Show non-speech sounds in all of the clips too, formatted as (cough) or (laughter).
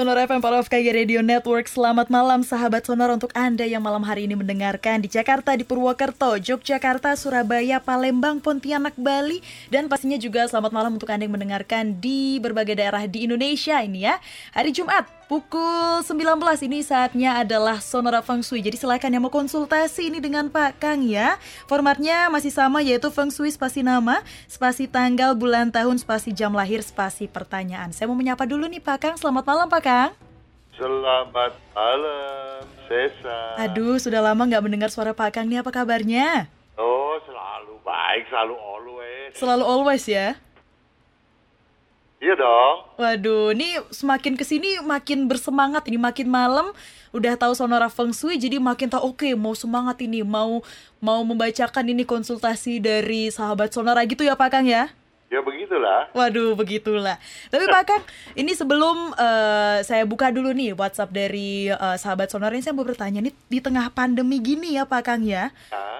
Sonora FM Power of KG Radio Network. Selamat malam sahabat Sonora untuk Anda yang malam hari ini mendengarkan di Jakarta, di Purwokerto, Yogyakarta, Surabaya, Palembang, Pontianak, Bali. Dan pastinya juga selamat malam untuk Anda yang mendengarkan di berbagai daerah di Indonesia ini ya. Hari Jumat Pukul 19 ini saatnya adalah Sonora Feng Shui. Jadi silakan yang mau konsultasi ini dengan Pak Kang ya. Formatnya masih sama yaitu Feng Shui spasi nama, spasi tanggal, bulan, tahun, spasi jam lahir, spasi pertanyaan. Saya mau menyapa dulu nih Pak Kang. Selamat malam Pak Kang. Selamat malam, Sesa. Aduh, sudah lama nggak mendengar suara Pak Kang nih. Apa kabarnya? Oh, selalu baik, selalu always. Selalu always ya? Iya dong. Waduh, ini semakin ke sini makin bersemangat ini makin malam udah tahu sonora feng shui jadi makin tahu oke okay, mau semangat ini mau mau membacakan ini konsultasi dari sahabat sonora gitu ya Pak Kang ya? Ya begitulah. Waduh, begitulah. Tapi Pak Kang, ini sebelum uh, saya buka dulu nih WhatsApp dari uh, sahabat sonora ini saya mau bertanya nih di tengah pandemi gini ya Pak Kang ya.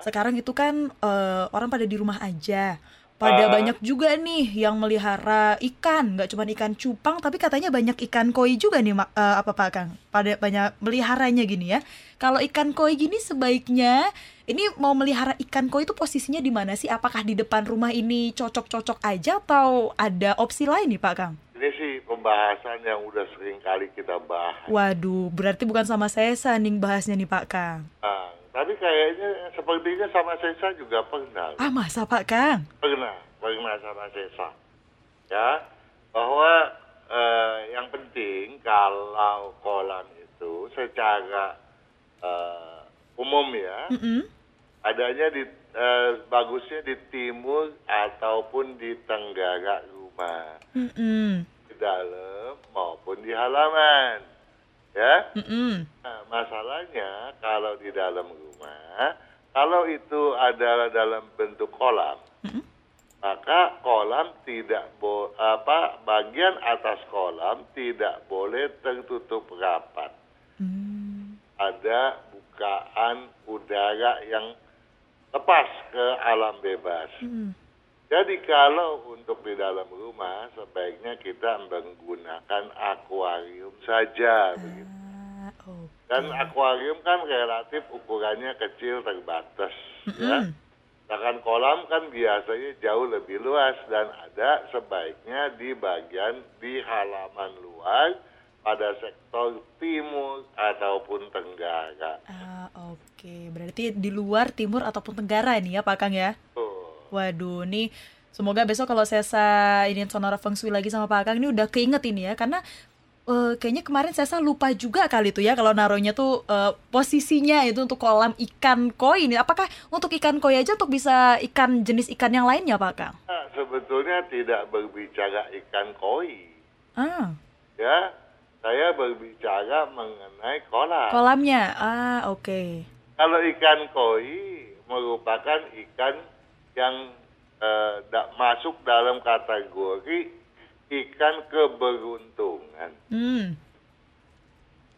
Sekarang itu kan uh, orang pada di rumah aja pada uh, banyak juga nih yang melihara ikan, nggak cuma ikan cupang, tapi katanya banyak ikan koi juga nih, uh, apa Pak Kang? Pada banyak meliharanya gini ya. Kalau ikan koi gini sebaiknya, ini mau melihara ikan koi itu posisinya di mana sih? Apakah di depan rumah ini cocok-cocok aja atau ada opsi lain nih Pak Kang? Ini sih pembahasan yang udah sering kali kita bahas. Waduh, berarti bukan sama saya sanding bahasnya nih Pak Kang. Uh, tapi kayaknya sepertinya sama Sesa juga pernah. Ah masa Pak Kang? Pernah, pernah sama Sesa. Ya, bahwa eh, yang penting kalau kolam itu secara eh, umum ya, mm -hmm. adanya di eh, bagusnya di timur ataupun di tenggara rumah, mm -hmm. di dalam maupun di halaman ya. Mm -hmm. Nah, masalahnya kalau di dalam rumah, kalau itu adalah dalam bentuk kolam, mm -hmm. maka kolam tidak bo apa bagian atas kolam tidak boleh tertutup rapat. Mm. Ada bukaan udara yang lepas ke alam bebas. Mm. Jadi kalau untuk di dalam rumah sebaiknya kita menggunakan akuarium saja ah, begitu. Okay. Dan akuarium kan relatif ukurannya kecil terbatas mm -hmm. ya. Sedangkan kolam kan biasanya jauh lebih luas dan ada sebaiknya di bagian di halaman luar pada sektor timur ataupun tenggara. Ah, oke. Okay. Berarti di luar timur ataupun tenggara ini ya Pak Kang ya? Waduh, nih semoga besok kalau saya ini sonora feng shui lagi sama Pak Kang ini udah keinget ini ya karena uh, kayaknya kemarin saya lupa juga kali itu ya kalau naruhnya tuh uh, posisinya itu untuk kolam ikan koi ini. Apakah untuk ikan koi aja untuk bisa ikan jenis ikan yang lainnya Pak Kang? Nah, sebetulnya tidak berbicara ikan koi. Ah. Ya, saya berbicara mengenai kolam. Kolamnya, ah oke. Okay. Kalau ikan koi merupakan ikan yang uh, da masuk dalam kategori ikan keberuntungan. Hmm.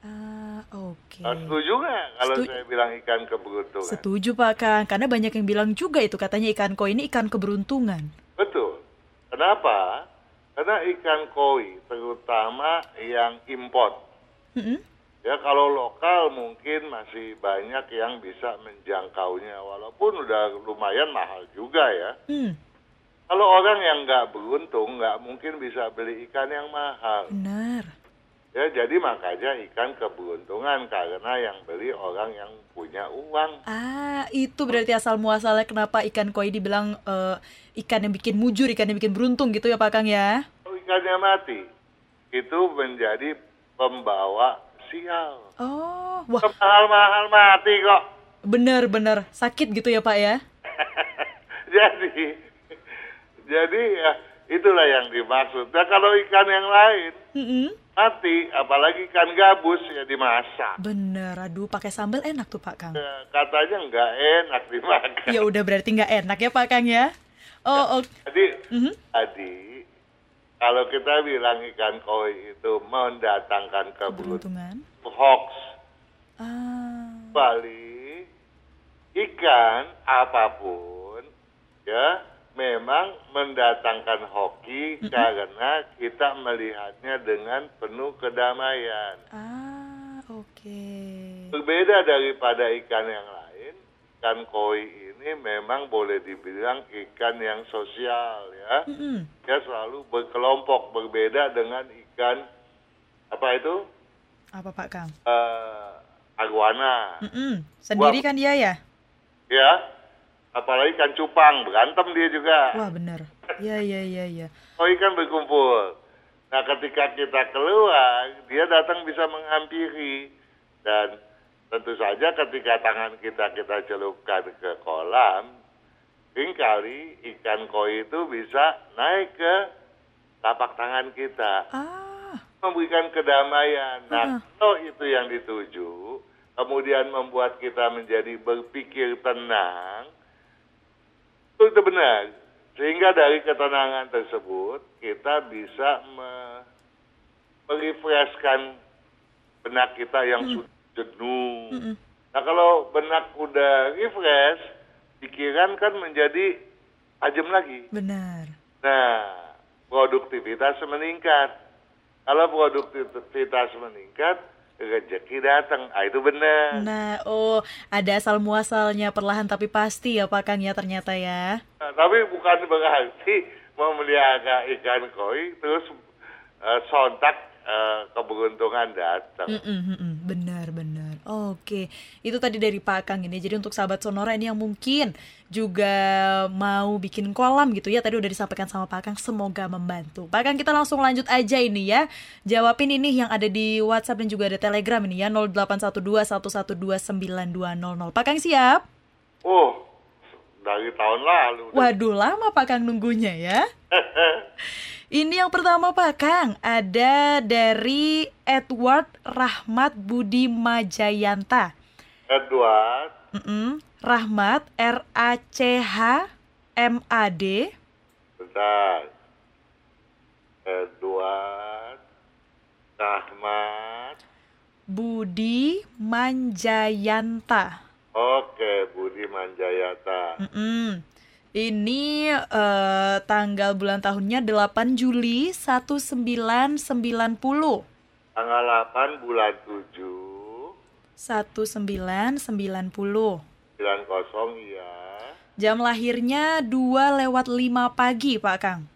Uh, Oke. Okay. setuju nggak kalau Setu saya bilang ikan keberuntungan? Setuju Pak Kang, karena banyak yang bilang juga itu katanya ikan koi ini ikan keberuntungan. Betul. Kenapa? Karena ikan koi terutama yang import. Mm -hmm. Ya kalau lokal mungkin masih banyak yang bisa menjangkaunya walaupun udah lumayan mahal juga ya. Hmm. Kalau orang yang nggak beruntung nggak mungkin bisa beli ikan yang mahal. Benar. Ya jadi makanya ikan keberuntungan karena yang beli orang yang punya uang. Ah itu berarti asal muasalnya kenapa ikan koi dibilang uh, ikan yang bikin mujur, ikan yang bikin beruntung gitu ya Pak Kang ya? Kalau ikannya mati itu menjadi pembawa sial. Oh, wah. Mahal-mahal mati kok. Bener-bener sakit gitu ya Pak ya? (laughs) jadi, jadi ya itulah yang dimaksud. Nah kalau ikan yang lain Mm-mm. mati, apalagi ikan gabus ya dimasak. Bener, aduh pakai sambal enak tuh Pak Kang. Ya, katanya nggak enak dimakan. Ya udah berarti nggak enak ya Pak Kang ya. Oh, oke. Jadi, Mhm. tadi kalau kita bilang ikan koi itu mendatangkan keberuntungan, hoax. Ah. Bali, ikan apa pun, ya memang mendatangkan hoki karena kita melihatnya dengan penuh kedamaian. Ah, oke. Berbeda daripada ikan yang lain, ikan koi ini memang boleh dibilang ikan yang sosial ya. Mm-mm. Dia selalu berkelompok berbeda dengan ikan apa itu Apa Pak Kang? Eh, aguana, Mm-mm. Sendiri Wah. kan dia ya? ya. Apalagi ikan cupang berantem dia juga. Wah bener. Ya ya ya ya. Koi kan berkumpul. Nah ketika kita keluar, dia datang bisa menghampiri dan tentu saja ketika tangan kita kita celupkan ke kolam, sering kali ikan koi itu bisa naik ke tapak tangan kita. Ah, memberikan kedamaian. Nah, kalau itu yang dituju, kemudian membuat kita menjadi berpikir tenang, itu, itu benar. Sehingga dari ketenangan tersebut, kita bisa me- merefreshkan benak kita yang sudah jenuh. Mm-mm. Nah, kalau benak udah refresh, pikiran kan menjadi tajam lagi. benar. Nah, produktivitas meningkat. Kalau produktivitas meningkat, rezeki datang. Ah, itu benar. Nah, oh ada asal muasalnya perlahan tapi pasti ya Pak Kang ya ternyata ya. Nah, tapi bukan berarti memelihara ikan koi terus eh, sontak eh, keberuntungan datang. Mm-mm, mm-mm. Benar, benar. Oke, itu tadi dari Pak Kang ini. Jadi untuk sahabat Sonora ini yang mungkin juga mau bikin kolam gitu ya. Tadi udah disampaikan sama Pak Kang, semoga membantu. Pak Kang kita langsung lanjut aja ini ya. Jawabin ini yang ada di WhatsApp dan juga ada Telegram ini ya 081211292200. Pak Kang siap? Oh, dari tahun lalu. Waduh, lama Pak Kang nunggunya ya. (laughs) Ini yang pertama Pak Kang, ada dari Edward Rahmat Budi Majayanta. Edward, Mm-mm. Rahmat R A C H M A D. bentar. Edward, Rahmat, Budi Manjayanta. Oke, Budi Manjayata. Mm-mm. Ini eh, tanggal bulan tahunnya 8 Juli 1990. Tanggal 8 bulan 7, 1990. 90 ya. Jam lahirnya 2 lewat 5 pagi, Pak Kang.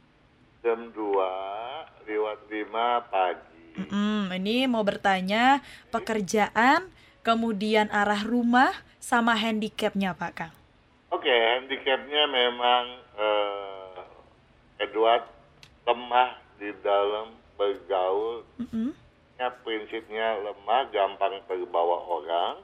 Jam 2 lewat 5 pagi. Mm-mm, ini mau bertanya pekerjaan, kemudian arah rumah, sama handicapnya, Pak Kang. Oke, handicapnya memang eh, Edward lemah di dalam bergaul. Mm-mm. Ya, prinsipnya lemah, gampang terbawa orang.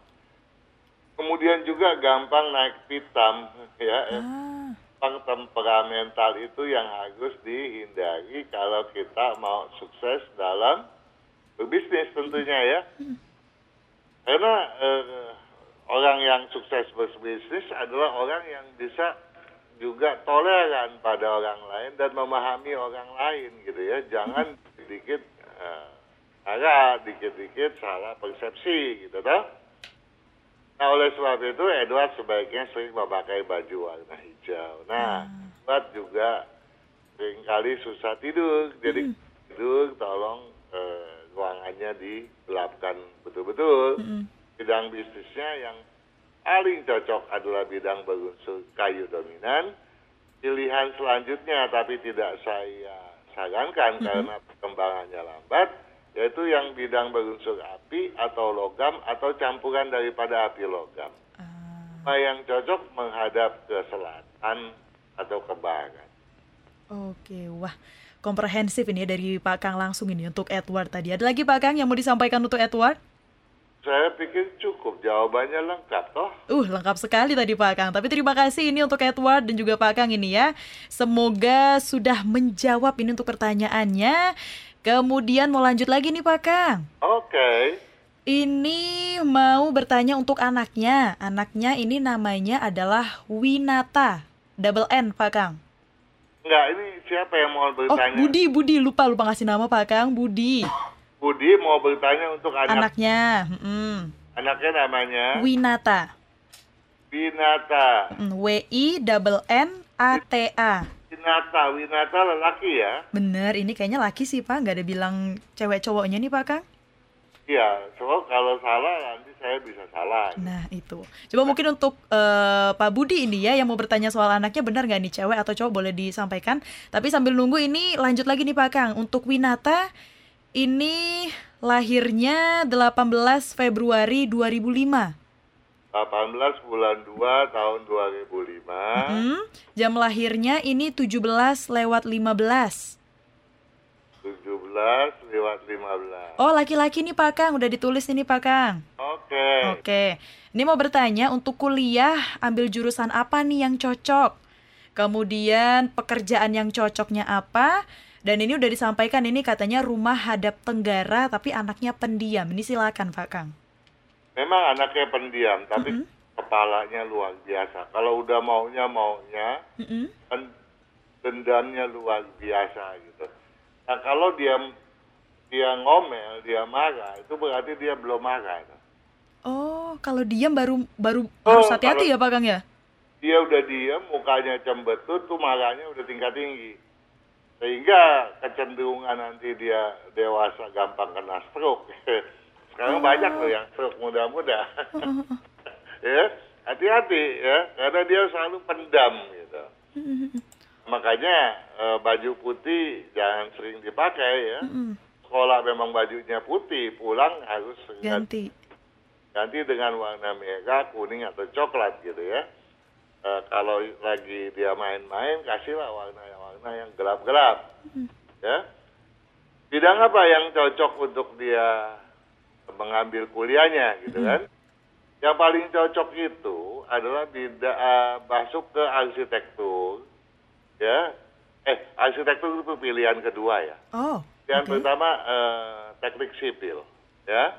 Kemudian juga gampang naik pitam, (laughs) ya. Ah, Gampang temperamental itu yang harus dihindari kalau kita mau sukses dalam berbisnis tentunya ya. Karena eh, orang yang sukses berbisnis adalah orang yang bisa juga toleran pada orang lain dan memahami orang lain gitu ya. Jangan dikit eh, salah, dikit-dikit salah persepsi gitu toh. Nah oleh sebab itu Edward sebaiknya sering memakai baju warna hijau. Nah, Edward juga sering kali susah tidur. Jadi tidur tolong eh, ruangannya digelapkan betul-betul. mm-mm. Bidang bisnisnya yang paling cocok adalah bidang berunsur kayu dominan. Pilihan selanjutnya tapi tidak saya sarankan karena perkembangannya lambat yaitu yang bidang berunsur api atau logam atau campuran daripada api logam. Ah, Nah, yang cocok menghadap ke selatan atau ke barat. Oke, wah komprehensif ini ya dari Pak Kang langsung ini untuk Edward tadi. Ada lagi Pak Kang yang mau disampaikan untuk Edward? Saya pikir cukup, jawabannya lengkap toh. Uh, lengkap sekali tadi Pak Kang. Tapi terima kasih ini untuk Edward dan juga Pak Kang ini ya. Semoga sudah menjawab ini untuk pertanyaannya. Kemudian mau lanjut lagi nih Pak Kang. Oke. Ini mau bertanya untuk anaknya. Anaknya ini namanya adalah Winata. Double N Pak Kang. Enggak, ini siapa yang mau Oh, bertanya? Budi, Budi. Lupa, lupa ngasih nama Pak Kang. Budi. Budi mau bertanya untuk anak Anaknya. mm-mm. anaknya namanya Winata. Winata. Mm, W-I double N A T A. Winata, Winata lelaki ya? Bener, ini kayaknya laki sih Pak, nggak ada bilang cewek cowoknya nih Pak Kang. Iya, so kalau salah nanti saya bisa salah. Nah itu, coba mungkin untuk eh, Pak Budi ini ya yang mau bertanya soal anaknya benar nggak nih cewek atau cowok boleh disampaikan. Tapi sambil nunggu ini lanjut lagi nih Pak Kang. Untuk Winata ini lahirnya 18 Februari 2005. 18 bulan 2 tahun 2005. Hmm, jam lahirnya ini 17 lewat 15. 17 lewat 15. Oh laki-laki nih Pak Kang, udah ditulis ini Pak Kang. Oke. Oke, ini mau bertanya untuk kuliah ambil jurusan apa nih yang cocok? Kemudian pekerjaan yang cocoknya apa? Dan ini udah disampaikan ini katanya rumah hadap tenggara tapi anaknya pendiam. Ini silakan Pak Kang. Memang anaknya pendiam, tapi kepalanya luar biasa. Kalau udah maunya maunya, Mm-mm. kan dendamnya luar biasa gitu. Nah kalau dia dia ngomel, dia marah, itu berarti dia belum marah. itu. Oh, kalau diam baru baru Oh, harus hati-hati ya Pak Kang ya? Dia udah diem, mukanya cembetut, tuh marahnya udah tingkat tinggi. Sehingga kecenderungan nanti dia dewasa gampang kena stroke. (laughs) Sekarang banyak loh yang stroke muda-muda. (laughs) ya, hati-hati ya, karena dia selalu pendam gitu. (laughs) Makanya eh, baju putih jangan sering dipakai ya. Sekolah memang bajunya putih, pulang harus ganti, Ganti. ganti dengan warna merah, kuning atau coklat gitu ya. Eh, kalau lagi dia main-main, kasihlah warna-warna yang gelap-gelap. Ya. Bidang apa yang cocok untuk dia mengambil kuliahnya gitu kan? Yang paling cocok itu adalah bidang eh, masuk ke arsitektur, ya. Eh, arsitektur itu pilihan kedua ya. Oh, Yang oke. pertama eh, teknik sipil, ya.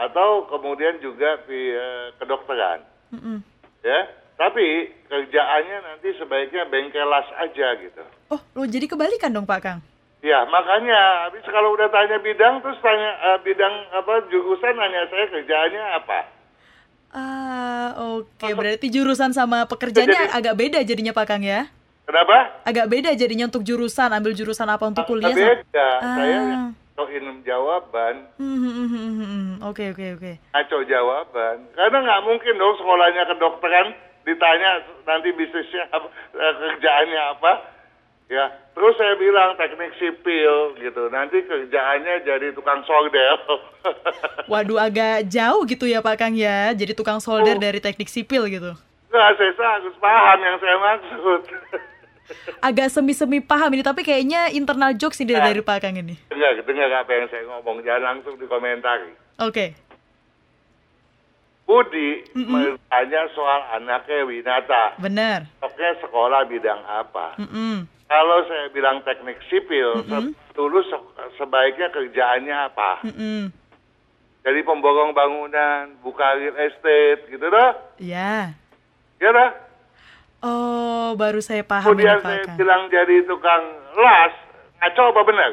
Atau kemudian juga pi- eh, kedokteran, Mm-mm. ya. Tapi kerjaannya nanti sebaiknya bengkelas aja gitu. Oh, lo jadi kebalikan dong Pak Kang. Ya, makanya habis kalau udah tanya bidang terus tanya eh, bidang apa jurusan nanya saya kerjaannya apa? Ah, oke. Berarti jurusan sama pekerjaannya agak beda jadinya Pak Kang ya? Kenapa? Agak beda jadinya untuk jurusan, ambil jurusan apa untuk kuliah. Beda. sama- Saya Ah. ngacoin jawaban, hmm, hmm, hmm. Oke, oke, oke. ngaco jawaban. Karena nggak mungkin dong sekolahnya kedokteran ditanya nanti bisnisnya apa, eh, kerjaannya apa. Ya, terus saya bilang teknik sipil gitu. Nanti kerjaannya jadi tukang solder. (laughs) Waduh, agak jauh gitu ya Pak Kang ya. Jadi tukang solder Oh. dari teknik sipil gitu. Nggak, saya harus paham yang saya maksud. (laughs) Agak semi-semi paham ini, tapi kayaknya internal jokes ini Ah. dari Pak Kang ini. dengar, dengar apa yang saya ngomong, jangan langsung dikomentari. Oke. Budi bertanya soal anaknya Winata. Benar. Oke, sekolah bidang apa? Mm-mm. Kalau saya bilang teknik sipil, se- dulu se- sebaiknya kerjaannya apa? Mm-mm. Jadi pemborong bangunan, buka real estate, gitu dah. Ya. Ya dah. Oh, baru saya paham Kemudian saya Kang. bilang jadi tukang las, ngaco apa benar?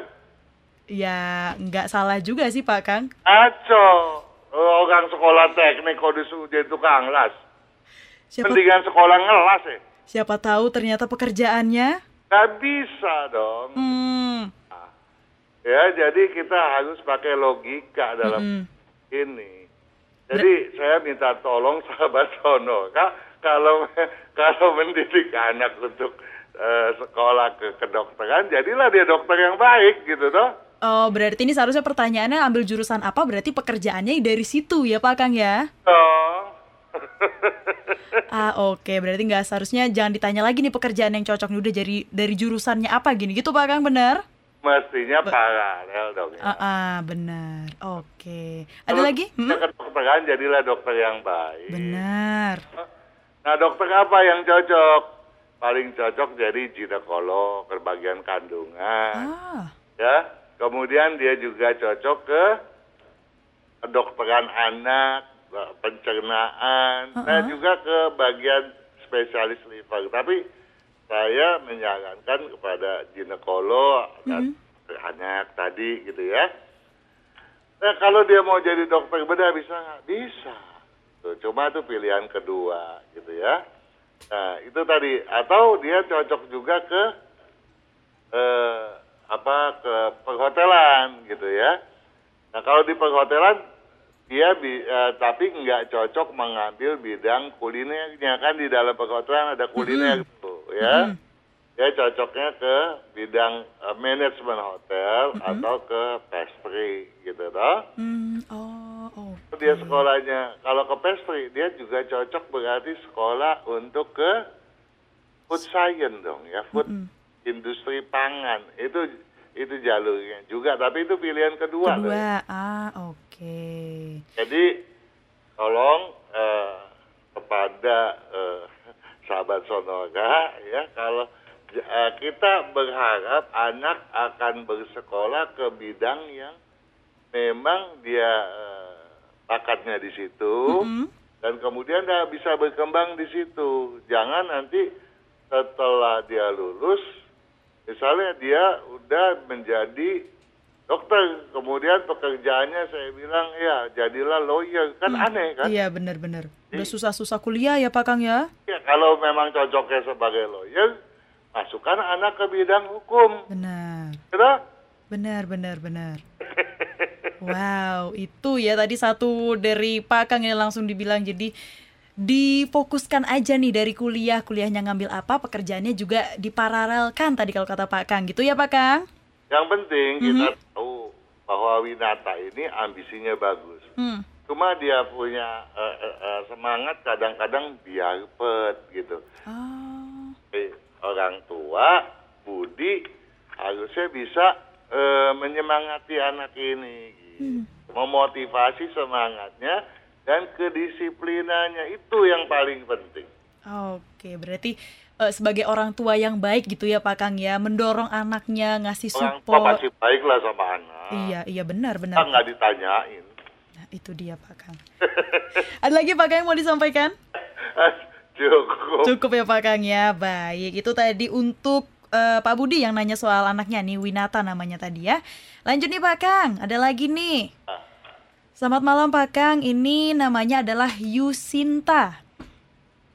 Ya, nggak salah juga sih Pak Kang. Ngaco. Orang sekolah teknik kok disuruh jadi tukang las. Siapa Mendingan sekolah ngelas ya. siapa tahu ternyata pekerjaannya Gak bisa dong. hmm, Ya, jadi kita harus pakai logika dalam mm-mm. ini. Jadi saya minta tolong sahabat Sono, Kak, kalau kalau mendidik anak untuk eh, sekolah ke kedokteran, jadilah dia dokter yang baik gitu toh. Oh, berarti ini seharusnya pertanyaannya ambil jurusan apa? Berarti pekerjaannya dari situ ya Pak Kang ya? Dong. Ah, oke. Berarti nggak seharusnya jangan ditanya lagi nih pekerjaan yang cocok nih udah dari dari jurusannya apa gini gitu Pak Kang bener? mestinya paralel dong ya. Ah, ah, benar. Oke. Ada Kalau lagi? Hmm? kedokteran jadilah dokter yang baik. Benar. Nah dokter apa yang cocok? Paling cocok jadi ginekolog, ke bagian kandungan, Ah, ya. Kemudian dia juga cocok ke kedokteran anak, pencernaan, nah Uh-uh. juga ke bagian spesialis liver. Tapi saya menyarankan kepada ginekolog dan dokter anak tadi gitu ya. Nah kalau dia mau jadi dokter bedah bisa nggak? Bisa. Tuh, cuma itu pilihan kedua gitu ya. Nah itu tadi atau dia cocok juga ke eh, apa ke perhotelan gitu ya. Nah kalau di perhotelan dia bi- eh, tapi nggak cocok mengambil bidang kulinernya kan di dalam perhotelan ada kuliner tuh ya. Dia cocoknya ke bidang eh, manajemen hotel atau ke pastry gitu toh. hmm, oh, oh. Dia sekolahnya kalau ke pastry dia juga cocok berarti sekolah untuk ke food science dong ya food industri pangan itu itu jalurnya juga tapi itu pilihan kedua, loh ya. Kedua. Ah, oke. jadi tolong eh, kepada eh, sahabat sonora ya kalau eh, kita berharap anak akan bersekolah ke bidang yang memang dia eh, bakatnya di situ Hmm? dan kemudian dia bisa berkembang di situ. Jangan nanti setelah dia lulus, misalnya dia udah menjadi dokter, kemudian pekerjaannya saya bilang ya jadilah lawyer, kan aneh kan? Iya, benar-benar. Udah susah-susah kuliah ya, Pak Kang ya? Ya, kalau memang cocoknya sebagai lawyer, masukkan anak ke bidang hukum, Benar. gitu? Benar, benar, benar. Wow, itu ya tadi satu dari Pak Kang yang langsung dibilang jadi difokuskan aja nih dari kuliah, kuliahnya ngambil apa, pekerjaannya juga diparalelkan tadi kalau kata Pak Kang gitu ya Pak Kang? Yang penting kita tahu bahwa Winata ini ambisinya bagus. Hmm. Cuma dia punya eh, eh, semangat kadang-kadang biarpet gitu. Oh, Eh, orang tua, Budi harusnya bisa eh, menyemangati anak ini, gitu. memotivasi semangatnya dan kedisiplinannya itu yang paling penting. oke. Berarti eh, sebagai orang tua yang baik gitu ya Pak Kang ya, mendorong anaknya, ngasih Orang tua support. pasti baiklah sama anak. Iya, iya benar, Kita benar. nggak ditanyain. Nah, itu dia Pak Kang. (laughs) Ada lagi Pak Kang yang mau disampaikan? (laughs) Cukup. Cukup ya Pak Kang ya. Baik, itu tadi untuk eh, Pak Budi yang nanya soal anaknya nih, Winata namanya tadi ya. Lanjut nih Pak Kang, ada lagi nih. Selamat malam Pak Kang, ini namanya adalah Yusinta.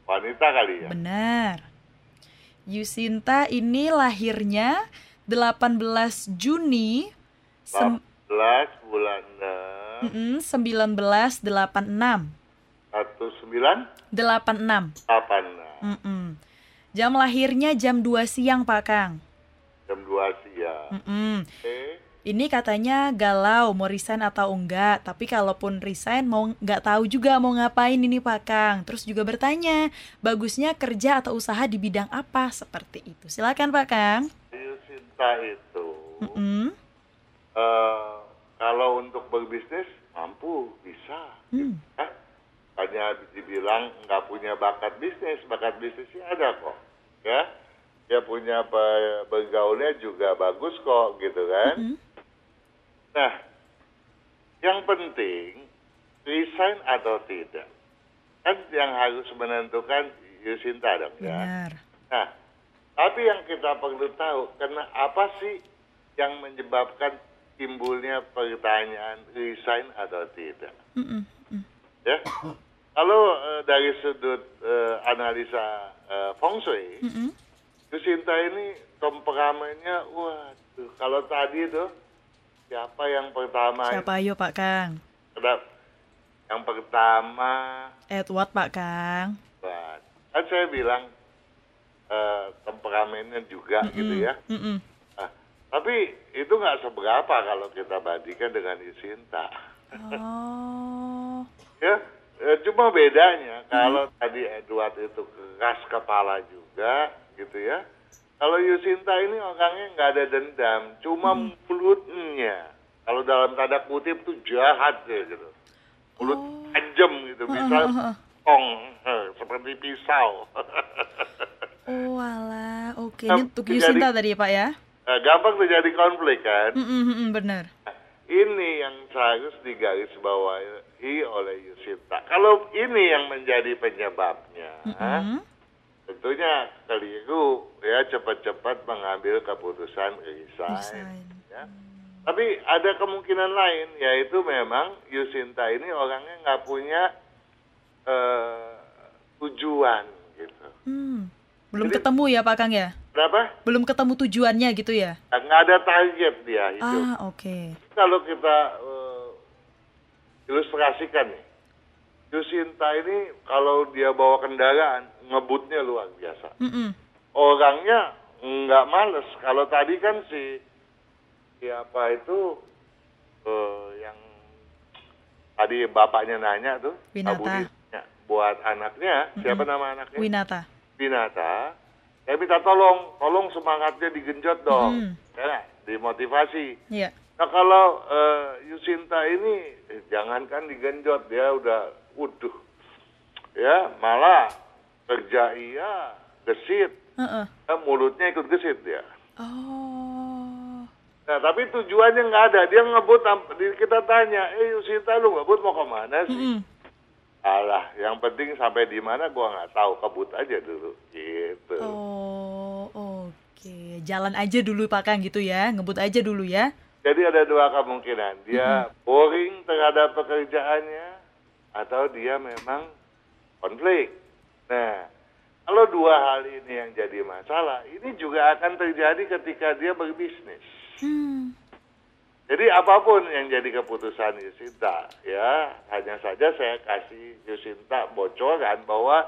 Wanita kali ya. Benar. Yusinta ini lahirnya 18 Juni sem- 14 bulan eh, mm-mm, 1986. 1986. 86. Mm-mm. Jam lahirnya jam 2 siang Pak Kang. Jam 2 siang. Mm-mm. Oke. Ini katanya galau mau resign atau enggak, tapi kalaupun resign mau nggak tahu juga mau ngapain ini Pak Kang. Terus juga bertanya, bagusnya kerja atau usaha di bidang apa seperti itu. Silakan Pak Kang. Sinta itu Mm-mm. eh, kalau untuk berbisnis mampu bisa. Hmm. Eh, hanya dibilang nggak punya bakat bisnis, bakat bisnisnya ada kok, ya. Dia punya bergaulnya juga bagus kok, gitu kan. Mm-mm. Nah, yang penting resign atau tidak, kan yang harus menentukan Yusinta dong ya. Benar. Nah, tapi yang kita perlu tahu, karena apa sih yang menyebabkan timbulnya pertanyaan resign atau tidak? Mm-mm. Mm. Ya, kalau eh, dari sudut eh, analisa eh, feng shui, Mm-mm. Yusinta ini temperamennya, waduh, kalau tadi tuh siapa yang pertama? Siapa ayo Pak Kang? Kedap, yang pertama, Edward Pak Kang. Kan saya bilang eh, temperamennya juga gitu ya. Mm-mm. Nah, tapi itu nggak seberapa kalau kita bandingkan dengan Yusinta. Oh. ya, eh, cuma bedanya kalau tadi Edward itu keras kepala juga gitu ya. Kalau Yusinta ini orangnya nggak ada dendam, cuma Hmm. mulutnya. Kalau dalam tanda kutip tuh jahat ya gitu. Mulut Oh. tajam gitu, bisa tong eh, seperti pisau. (laughs) Oh alah, oke. Nah, Ini untuk Yusinta tadi ya Pak ya? Nah, gampang terjadi konflik kan. Mm, mm, mm, benar. Ini yang harus digarisbawahi oleh Yusinta. Kalau ini yang menjadi penyebabnya, Mm, tentunya keliru ya cepat-cepat mengambil keputusan resign. Ya. Tapi ada kemungkinan lain yaitu memang Yusinta ini orangnya nggak punya eh, tujuan gitu. Hmm. Belum Jadi- ketemu ya Pak Kang ya? Kenapa? Belum ketemu tujuannya gitu ya? Nggak ada target dia hidup. Ah, oke. Kalau kita eh, ilustrasikan nih, Yusinta ini kalau dia bawa kendaraan ngebutnya luar biasa. Mm-mm. Orangnya nggak males. Kalau tadi kan si siapa itu eh, yang tadi bapaknya nanya tuh, Winata. Buat anaknya, siapa nama anaknya? Winata. Winata. Saya minta tolong, tolong semangatnya digenjot dong, Mm. ya, dimotivasi. Iya. Nah kalau eh, Yusinta ini eh, jangankan digenjot dia udah uduh ya malah kerja iya gesit Heeh. Eh, mulutnya ikut gesit dia. Oh. Nah tapi tujuannya nggak ada dia ngebut kita tanya eh Yusinta lu ngebut mau ke mana sih? Mm-mm. Alah yang penting sampai di mana gua nggak tahu kebut aja dulu gitu. Oh, oke. Jalan aja dulu Pak Kang gitu ya. Ngebut aja dulu ya. Jadi ada dua kemungkinan dia boring terhadap pekerjaannya atau dia memang konflik. Nah, kalau dua hal ini yang jadi masalah, ini juga akan terjadi ketika dia berbisnis. Hmm. Jadi apa pun yang jadi keputusan Yusinta, ya hanya saja saya kasih Yusinta bocoran bahwa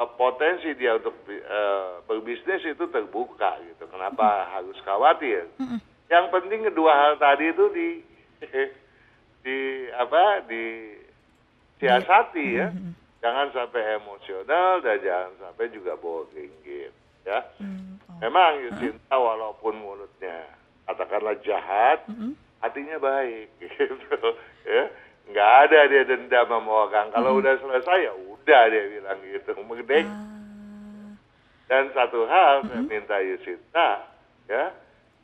eh, potensi dia untuk eh, berbisnis itu terbuka gitu. Kenapa harus khawatir? Mm-mm. Yang penting kedua hal tadi itu di (laughs) di apa di siasati ya. Jangan sampai emosional dan jangan sampai juga boring gitu ya. Hmm. Oh. Memang Yusinta walaupun mulutnya katakanlah jahat, Mm-mm. hatinya baik (laughs) gitu ya. Nggak ada dia dendam sama orang. Kalau udah selesai ya udah dia bilang gitu. (laughs) Merdek. Ah. Dan satu hal saya minta Yusinta ya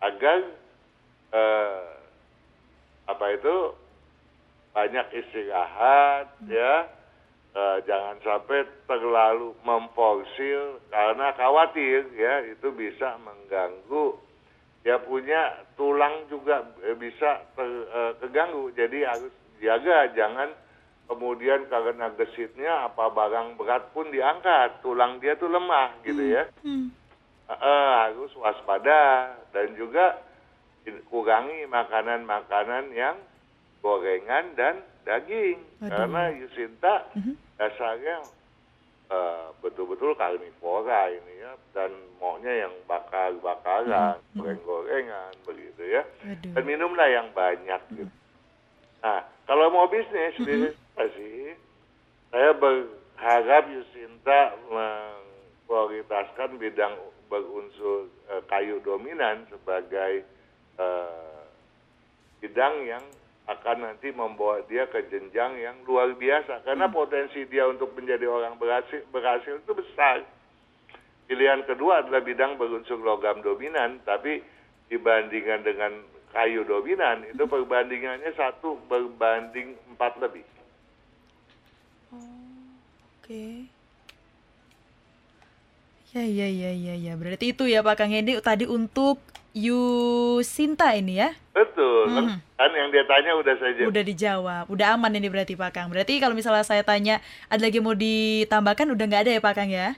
agar eh, apa itu banyak istirahat ya. Eh, jangan sampai terlalu memforsil karena khawatir ya. Itu bisa mengganggu. Dia punya tulang juga eh, bisa ter- eh, keganggu. Jadi harus jaga jangan kemudian karena gesitnya apa barang berat pun diangkat. Tulang dia tuh lemah gitu ya. Hmm. Eh, eh, harus waspada. Dan juga kurangi makanan-makanan yang gorengan dan daging Waduh. karena Yusinta Mhm. dasarnya eh, betul-betul karnivora ini ya dan maunya yang bakar-bakaran, goreng-gorengan begitu ya. Waduh. Dan minumlah yang banyak gitu. Nah, kalau mau bisnis, bisnis apa sih? Saya berharap Yusinta memprioritaskan bidang berunsur eh, kayu dominan sebagai eh, bidang yang akan nanti membawa dia ke jenjang yang luar biasa karena potensi dia untuk menjadi orang berhasil berhasil itu besar. Pilihan kedua adalah bidang berunsur logam dominan, tapi dibandingkan dengan kayu dominan itu perbandingannya satu berbanding empat lebih. Oke. Ya, ya, ya, ya, ya. Berarti itu ya Pak Kang Hendy tadi untuk Yusinta ini ya. Betul, Mhm. kan yang dia tanya udah saja. Udah dijawab. Udah aman ini berarti Pak Kang. Berarti kalau misalnya saya tanya ada lagi mau ditambahkan udah nggak ada ya Pak Kang ya?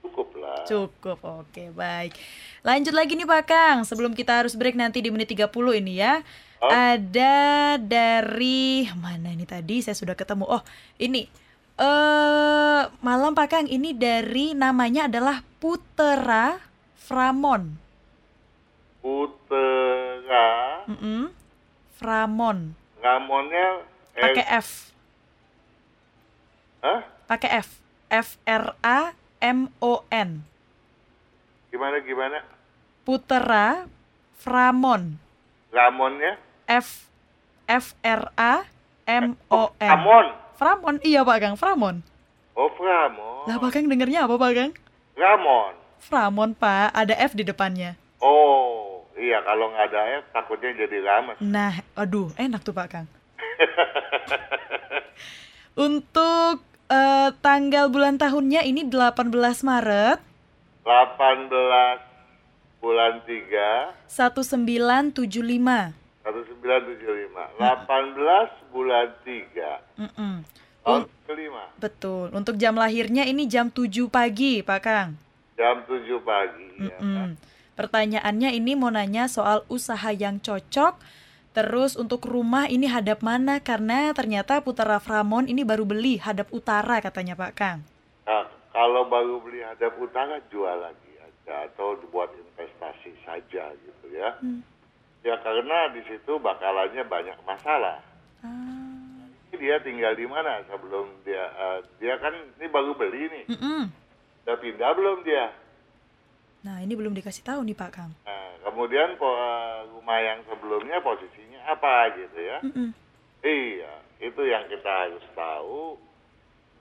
Cukup lah. Cukup. Oke, baik. Lanjut lagi nih Pak Kang. Sebelum kita harus break nanti di menit 30 ini ya. Oh. Ada dari mana ini tadi saya sudah ketemu. Oh, ini eh malam Pak Kang ini dari namanya adalah Putera Framon. Putera, Mm-mm. Framon. Ramonnya Pakai F. Hah? Pakai F. F R A M O N. Gimana gimana? Putera Framon. Ramonnya? F F R A M O N. Ramon. Framon, iya Pak Kang, Framon. Oh, Ramon. Lah Pak Kang dengernya apa Pak Kang? Ramon. Framon Pak, ada F di depannya. Oh, iya kalau nggak ada F takutnya jadi rames. Nah, aduh, enak tuh Pak Kang. (laughs) Untuk eh, tanggal bulan tahunnya ini 18 Maret 18 bulan 3 1975. 1975. 18 bulan 3 Mm-mm. tahun Un- kelima. betul. Untuk jam lahirnya ini jam 7 pagi, Pak Kang. Jam 7 pagi. ya kan? Pertanyaannya ini mau nanya soal usaha yang cocok. Terus untuk rumah ini hadap mana? Karena ternyata Putera Framon ini baru beli hadap utara katanya Pak Kang. Nah, kalau baru beli hadap utara jual lagi aja atau buat investasi saja gitu ya. Ya karena di situ bakalannya banyak masalah. Ah. Dia tinggal di mana sebelum dia eh, dia kan ini baru beli nih. Mm-mm. Udah pindah belum dia? Nah ini belum dikasih tahu nih Pak Kang. Nah, kemudian po- eh, rumah yang sebelumnya posisinya apa gitu ya? Mm-mm. Iya, itu yang kita harus tahu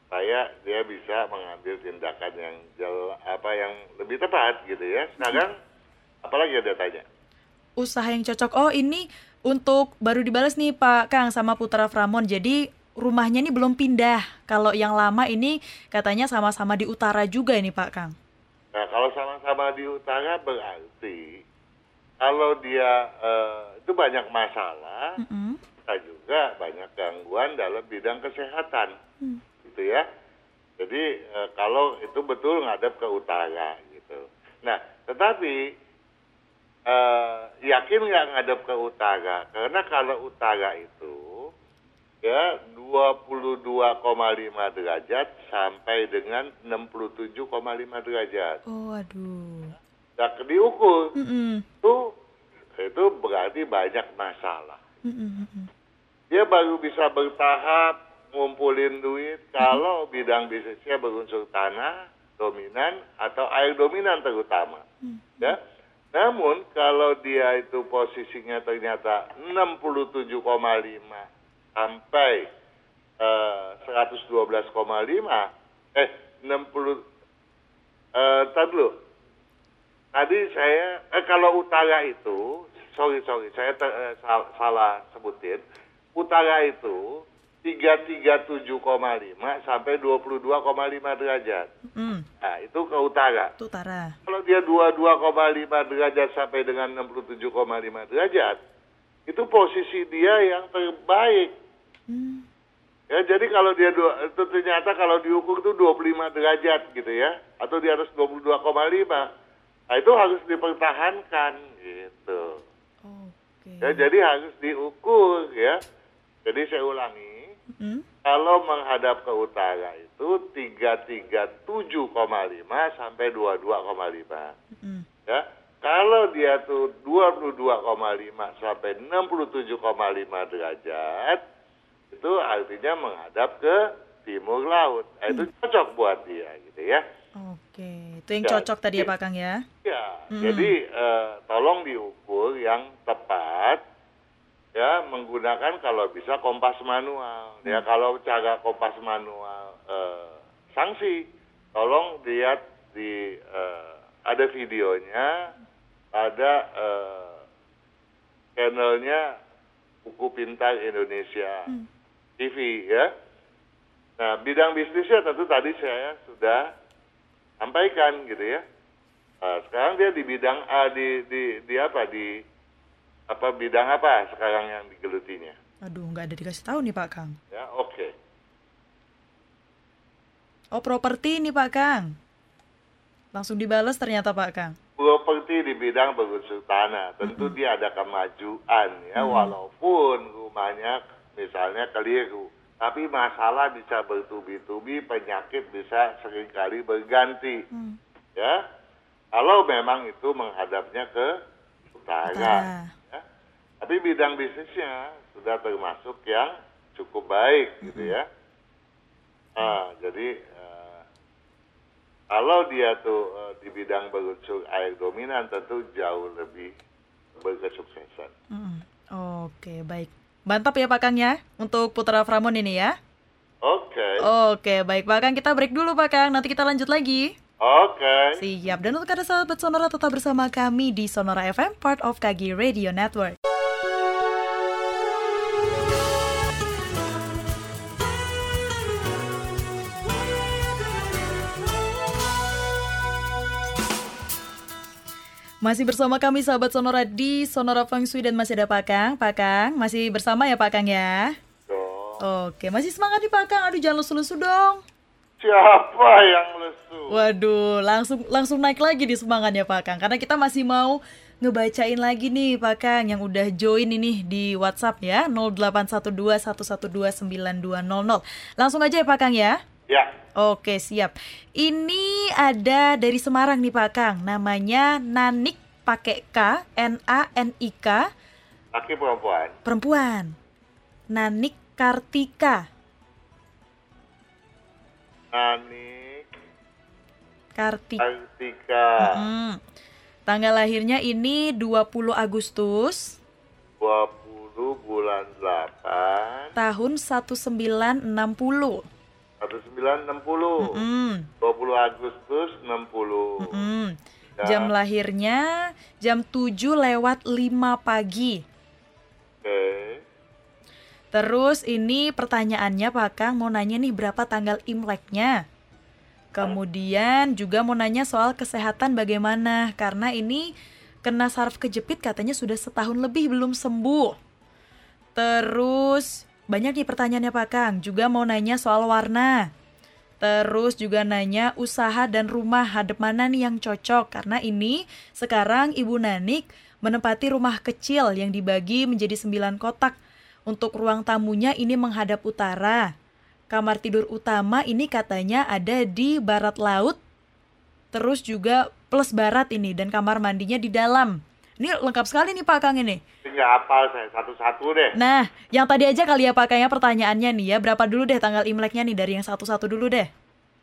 supaya dia bisa mengambil tindakan yang jel, apa yang lebih tepat gitu ya. Sekarang apalagi ada tanya? Usaha yang cocok. Oh ini untuk baru dibalas nih Pak Kang sama Putera Framon. Jadi rumahnya ini belum pindah. Kalau yang lama ini katanya sama-sama di utara juga ini Pak Kang. Nah, kalau sama-sama di utara berarti kalau dia eh, itu banyak masalah, Mm-mm. kita juga banyak gangguan dalam bidang kesehatan, gitu ya. Jadi eh, kalau itu betul ngadep ke utara, gitu. Nah, tetapi eh, yakin nggak ngadep ke utara? Karena kalau utara itu ya 22,5 derajat sampai dengan 67,5 derajat. Oh aduh. Nah, diukur Mm-mm. itu itu berarti banyak masalah. Mm-mm, mm-mm. Dia baru bisa bertahap ngumpulin duit kalau bidang bisnisnya berunsur tanah dominan atau air dominan terutama. Ya. Namun kalau dia itu posisinya ternyata 67,5 sampai eh, 112,5 eh 60 eh tar dulu. Tadi saya eh kalau utara itu sorry sorry saya ter- eh, sal- salah sebutin. Utara itu 337,5 sampai 22,5 derajat. Mm, Nah, itu ke utara. itu utara. Kalau dia 22,5 derajat sampai dengan 67,5 derajat, itu posisi dia yang terbaik. Hmm. Ya, jadi kalau dia dua, itu ternyata kalau diukur itu 25 derajat gitu ya, atau di atas 22,5. Nah, itu harus dipertahankan gitu. Oke. Ya, jadi harus diukur ya. Jadi saya ulangi, Mm, kalau menghadap ke utara itu 337,5 sampai 22,5. mm. Ya. Kalau dia tuh 22,5 sampai 67,5 derajat, itu artinya menghadap ke timur laut. Nah, itu cocok buat dia gitu ya. Oke, itu yang Ya, cocok tadi ya. Pak Kang ya. Ya, Mm. jadi eh, tolong diukur yang tepat ya menggunakan kalau bisa kompas manual. Ya kalau cara kompas manual eh, sanksi, tolong lihat di eh, ada videonya, ada eh, channelnya Buku Pintar Indonesia TV ya. Nah bidang bisnisnya tentu tadi saya sudah sampaikan gitu ya. Nah, sekarang dia di bidang A di di di apa di apa bidang apa sekarang yang digelutinya? Aduh, nggak ada dikasih tahu nih Pak Kang. Ya, oke. Oh, properti nih Pak Kang. Langsung dibales ternyata Pak Kang. Properti di bidang berunsur tanah, tentu dia ada kemajuan ya walaupun rumahnya misalnya keliru. Tapi masalah bisa bertubi-tubi, penyakit bisa sering kali berganti. Hmm. Ya. Kalau memang itu menghadapnya ke utara. Utara. ya. Tapi bidang bisnisnya sudah termasuk yang cukup baik gitu ya. Nah, jadi eh, Kalau dia tuh uh, di bidang berunsur air dominan tentu jauh lebih berkesuksesan. Hmm. Oke, baik. Mantap ya Pak Kang ya untuk Putra Framon ini ya. Oke. Oke, baik Pak Kang kita break dulu Pak Kang, nanti kita lanjut lagi. Oke. Siap. Dan untuk ada sahabat Sonora tetap bersama kami di Sonora FM, part of KG Radio Network. Masih bersama kami sahabat Sonora di Sonora Feng Shui dan masih ada Pak Kang. Pak Kang, masih bersama ya Pak Kang ya? Dong. Oke, masih semangat nih Pak Kang. Aduh jangan lesu-lesu dong. Siapa yang lesu? Waduh, langsung langsung naik lagi di semangatnya Pak Kang. Karena kita masih mau ngebacain lagi nih Pak Kang yang udah join ini di WhatsApp ya 081211292200. Langsung aja ya Pak Kang ya. Ya. Oke, siap. Ini ada dari Semarang nih Pak Kang. Namanya Nanik pakai K, N A N I K, Laki perempuan. perempuan. Nanik Kartika. Anik Kartika. Kartika Hmm. Tanggal lahirnya ini 20 Agustus 20 bulan 8 tahun 1960. 1960 Hmm. 20 Agustus 60 Hmm. Ya. Jam lahirnya jam 7 lewat 5 pagi. Oke Terus ini pertanyaannya Pak Kang mau nanya nih berapa tanggal Imleknya. Kemudian juga mau nanya soal kesehatan bagaimana karena ini kena saraf kejepit katanya sudah setahun lebih belum sembuh. Terus banyak nih pertanyaannya Pak Kang, juga mau nanya soal warna. Terus juga nanya usaha dan rumah hadap mana nih yang cocok karena ini sekarang Ibu Nanik menempati rumah kecil yang dibagi menjadi sembilan kotak. Untuk ruang tamunya ini menghadap utara. Kamar tidur utama ini katanya ada di barat laut. Terus juga plus barat ini dan kamar mandinya di dalam. Ini lengkap sekali nih Pak Kang ini. Tinggal hafal saya satu-satu deh Nah, yang tadi aja kali ya Pak Kang ya pertanyaannya nih ya. Berapa dulu deh tanggal Imleknya nih dari yang satu-satu dulu deh.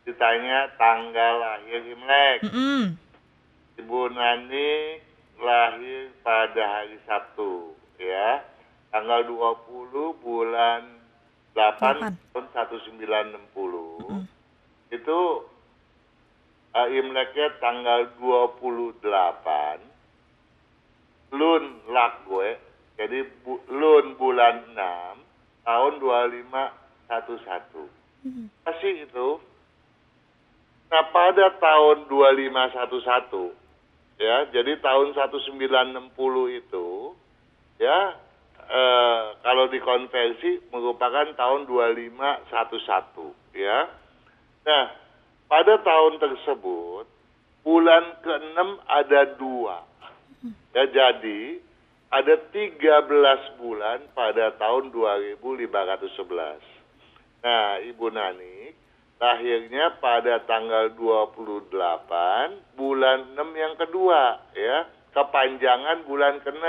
Ditanya tanggal lahir Imlek Mm-mm. Ibu Nani lahir pada hari Sabtu ya tanggal 20 bulan 8 Delapan. tahun 1960 itu uh, Imleknya tanggal 28 Lun Lakwe jadi bu, Lun bulan 6 tahun 2511 masih itu nah pada tahun 2511 ya jadi tahun 1960 itu ya eh, kalau dikonversi merupakan tahun 2511 ya. Nah pada tahun tersebut bulan ke-6 ada dua ya jadi ada 13 bulan pada tahun 2511 nah Ibu Nani lahirnya pada tanggal 28 bulan 6 yang kedua ya. Kepanjangan bulan ke-6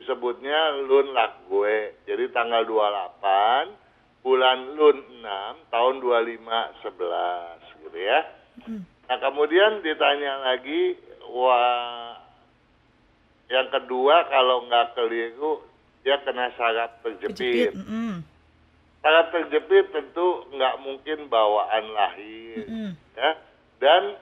disebutnya Lun Lakgue jadi tanggal 28 bulan Lun 6 tahun 2511 gitu ya. Nah kemudian ditanya lagi wah yang kedua kalau nggak keliru dia kena Kejepit. terjepit Mm-mm. saraf terjepit tentu nggak mungkin bawaan lahir Mm-mm. ya dan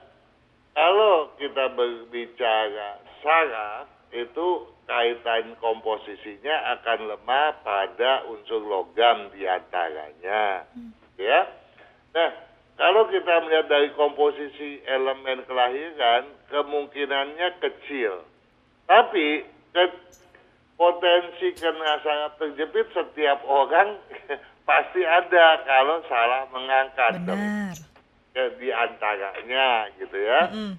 kalau kita berbicara saraf itu kaitan komposisinya akan lemah pada unsur logam di antaranya ya nah kalau kita melihat dari komposisi elemen kelahiran kemungkinannya kecil tapi ke- potensi kena saraf terjepit setiap orang (laughs) pasti ada kalau salah mengangkat Benar. ya, di antaranya gitu ya. Mm-mm.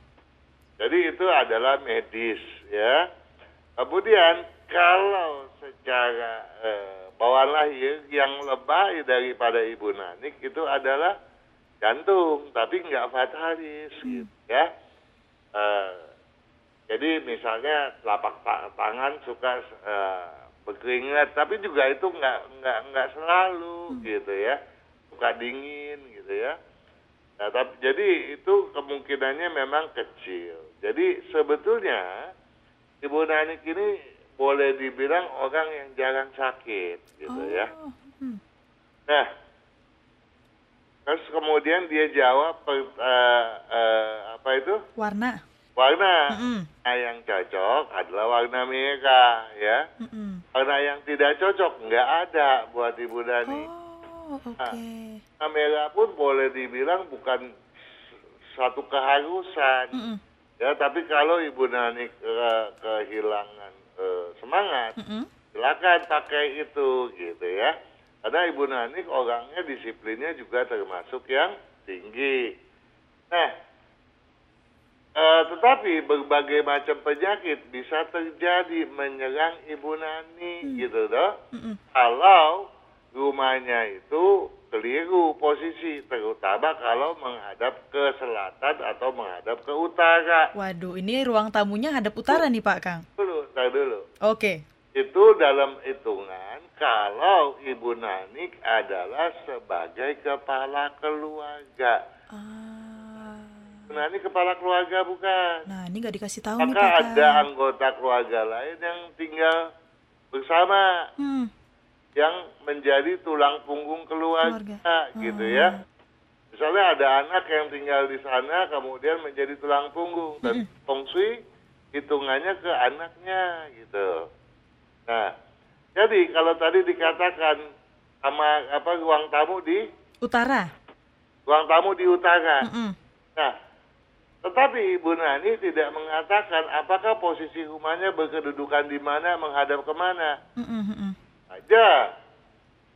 Jadi itu adalah medis ya. Kemudian kalau secara eh, bawaan lahir yang lebay daripada ibu nanik itu adalah jantung, tapi nggak fatalis gitu ya. Eh, jadi misalnya telapak ta- tangan suka eh, berkeringat, tapi juga itu nggak nggak nggak selalu gitu ya, suka dingin gitu ya. Nah, tapi, jadi itu kemungkinannya memang kecil. Jadi sebetulnya Ibu Nanik ini boleh dibilang orang yang jarang sakit, gitu ya. Oh, hmm. Nah, terus kemudian dia jawab eh, eh, apa itu Warna. Warna. Nah, yang cocok adalah warna merah, ya. Mm-mm. Warna yang tidak cocok nggak ada buat Ibu Dani. Oh, oke. Warna merah pun boleh dibilang bukan s- suatu keharusan. Mm-mm. Ya, tapi kalau Ibu Nani ke- kehilangan eh, semangat, Mm-mm. silakan pakai itu gitu ya. Karena Ibu Nani orangnya disiplinnya juga termasuk yang tinggi. Nah, eh, tetapi berbagai macam penyakit bisa terjadi menyerang Ibu Nani gitu toh. Mm-mm. Kalau rumahnya itu keliru posisi, terutama kalau menghadap ke selatan atau menghadap ke utara. Waduh, ini ruang tamunya hadap utara nih Pak Kang. Dulu, tar dulu. Oke. Itu dalam hitungan kalau Ibu Nanik adalah sebagai kepala keluarga. Ah. Ibu Nanik kepala keluarga bukan. Nah, ini nggak dikasih tahu nih Maka Pak Kang. ada anggota keluarga lain yang tinggal bersama Hmm. yang menjadi tulang punggung keluarga, Keluarga. gitu Oh. ya. Misalnya ada anak yang tinggal di sana kemudian menjadi tulang punggung dan feng shui hitungannya ke anaknya gitu. Nah, jadi kalau tadi dikatakan sama apa ruang tamu di Utara. ruang tamu di utara. Mm-mm. Nah, tetapi Ibu Nani tidak mengatakan apakah posisi rumahnya berkedudukan di mana menghadap ke mana. Aja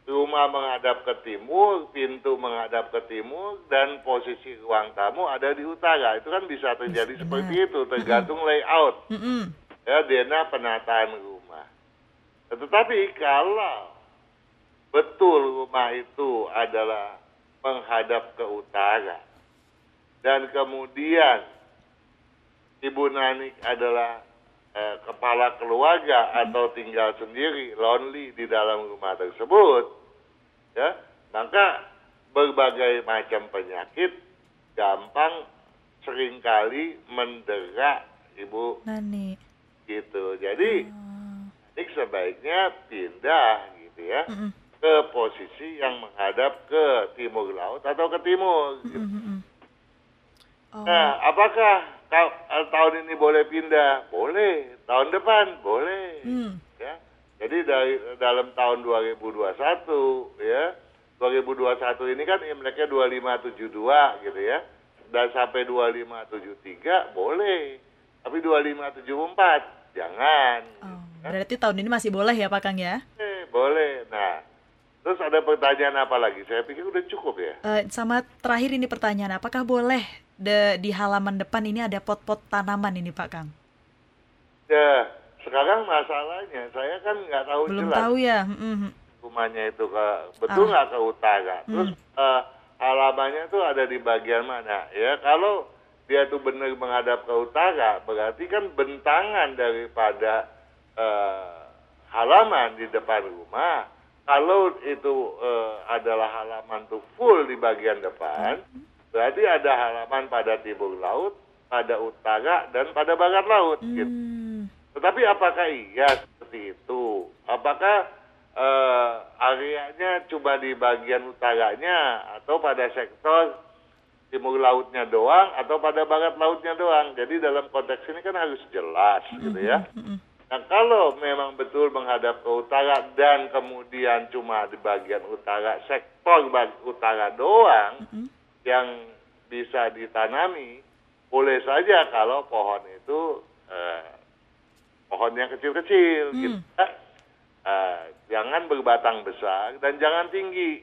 rumah menghadap ke timur, pintu menghadap ke timur, dan posisi ruang tamu ada di utara. Itu kan bisa terjadi seperti itu, tergantung layout, Mm-mm. ya dena penataan rumah. Tetapi kalau betul rumah itu adalah menghadap ke utara, dan kemudian Ibu Nanik adalah eh, kepala keluarga atau tinggal sendiri, lonely di dalam rumah tersebut, ya, maka berbagai macam penyakit gampang sering kali mendera ibu Nani. gitu. Jadi Oh. Nanik sebaiknya pindah gitu ya Mm-mm. ke posisi yang menghadap ke timur laut atau ke timur. gitu. Mm-mm, mm-mm. Oh. Nah, apakah ta- eh, tahun ini boleh pindah? Boleh. Tahun depan boleh. Hmm. Ya. Jadi dari dalam tahun 2021 ya. 2021 ini kan Imleknya 2572 gitu ya. Dan sampai 2573 boleh. Tapi 2574 jangan. Oh, berarti tahun ini masih boleh ya Pak Kang ya? Eh, boleh. Nah, terus ada pertanyaan apa lagi? Saya pikir udah cukup ya. Eh, sama terakhir ini pertanyaan, apakah boleh de- di halaman depan ini ada pot-pot tanaman ini Pak Kang? Ya, sekarang masalahnya saya kan nggak tahu Belum jelas tahu ya? Mm-mm. rumahnya itu ke betul Ah. nggak ke utara. Terus eh, halamannya tuh ada di bagian mana? Ya, kalau dia tuh benar menghadap ke utara, berarti kan bentangan daripada eh, halaman di depan rumah. Kalau itu eh, adalah halaman tuh full di bagian depan, berarti ada halaman pada timur laut, pada utara dan pada barat laut. Gitu. Hmm. Tetapi apakah iya seperti itu? Apakah eh, areanya cuma di bagian utaranya atau pada sektor timur lautnya doang atau pada barat lautnya doang? Jadi dalam konteks ini kan harus jelas gitu ya. Mm-mm. Nah kalau memang betul menghadap ke utara dan kemudian cuma di bagian utara sektor utara doang Mm-mm. Yang bisa ditanami, boleh saja kalau pohon itu eh, pohon yang kecil-kecil, Hmm. gitu. ya. Eh, jangan berbatang besar dan jangan tinggi,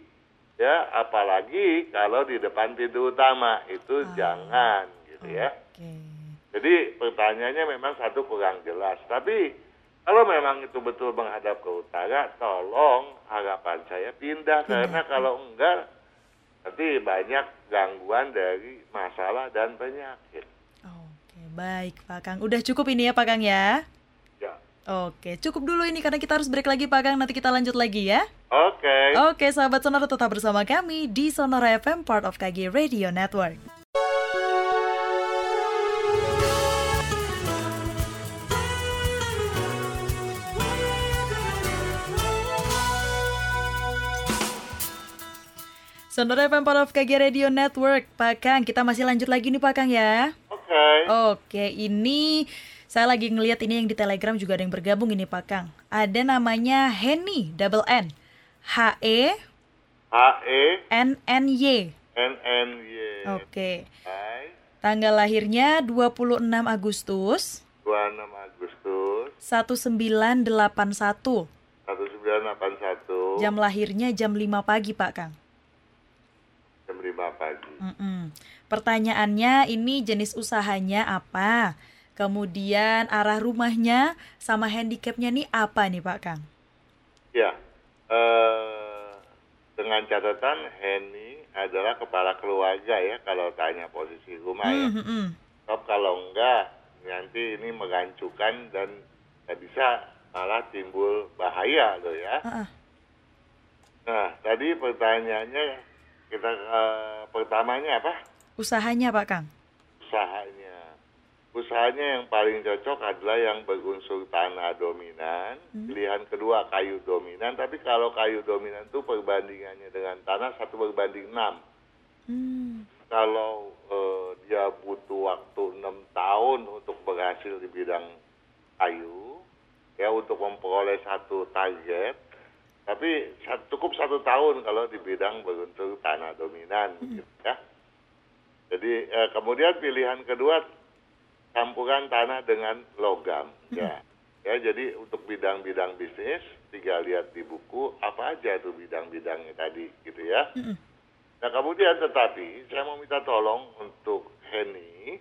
ya. Apalagi kalau di depan pintu utama itu Ah. jangan, gitu ya. Jadi pertanyaannya memang satu kurang jelas. Tapi kalau memang itu betul menghadap ke utara, tolong harapan saya pindah. Karena kalau enggak, nanti banyak gangguan dari masalah dan penyakit. Oke, baik Pak Kang. Udah cukup ini ya Pak Kang ya? Ya, Oke, cukup dulu ini karena kita harus break lagi Pak Kang. Nanti kita lanjut lagi ya. Oke. Oke, sahabat Sonora tetap bersama kami di Sonora FM, part of KG Radio Network. Sonora FM of KG Radio Network, Pak Kang. Kita masih lanjut lagi nih Pak Kang ya. Oke. Oke, ini saya lagi ngelihat ini yang di Telegram juga ada yang bergabung ini Pak Kang. Ada namanya Henny double N. H E H E N N Y. N N Y. Oke. Hai. Tanggal lahirnya 26 Agustus 26 Agustus 1981. 1981 Jam lahirnya jam 5 pagi Pak Kang. Jam 5 pagi. Mm-mm. Pertanyaannya ini jenis usahanya apa? Kemudian arah rumahnya sama handicapnya nih apa nih Pak Kang? Ya. Eh dengan catatan Henny adalah kepala keluarga ya kalau tanya posisi rumah ya. Hmm, hmm, hmm. Sebab kalau enggak nanti ini mengancukan dan nggak bisa malah timbul bahaya loh ya. Ah, ah. Nah, tadi pertanyaannya kita eh, pertamanya apa? Usahanya Pak Kang? Usahanya. Usahanya yang paling cocok adalah yang berunsur tanah dominan. Pilihan kedua kayu dominan. Tapi kalau kayu dominan itu perbandingannya dengan tanah satu berbanding enam. Hmm. Kalau eh, dia butuh waktu enam tahun untuk berhasil di bidang kayu, ya untuk memperoleh satu target, tapi cukup satu tahun kalau di bidang berunsur tanah dominan, gitu ya. Jadi eh, kemudian pilihan kedua campuran tanah dengan logam, ya. Ya, jadi untuk bidang-bidang bisnis, tinggal lihat di buku apa aja tuh bidang-bidangnya tadi, gitu ya. Mm-mm. Nah kemudian tetapi saya mau minta tolong untuk Henny,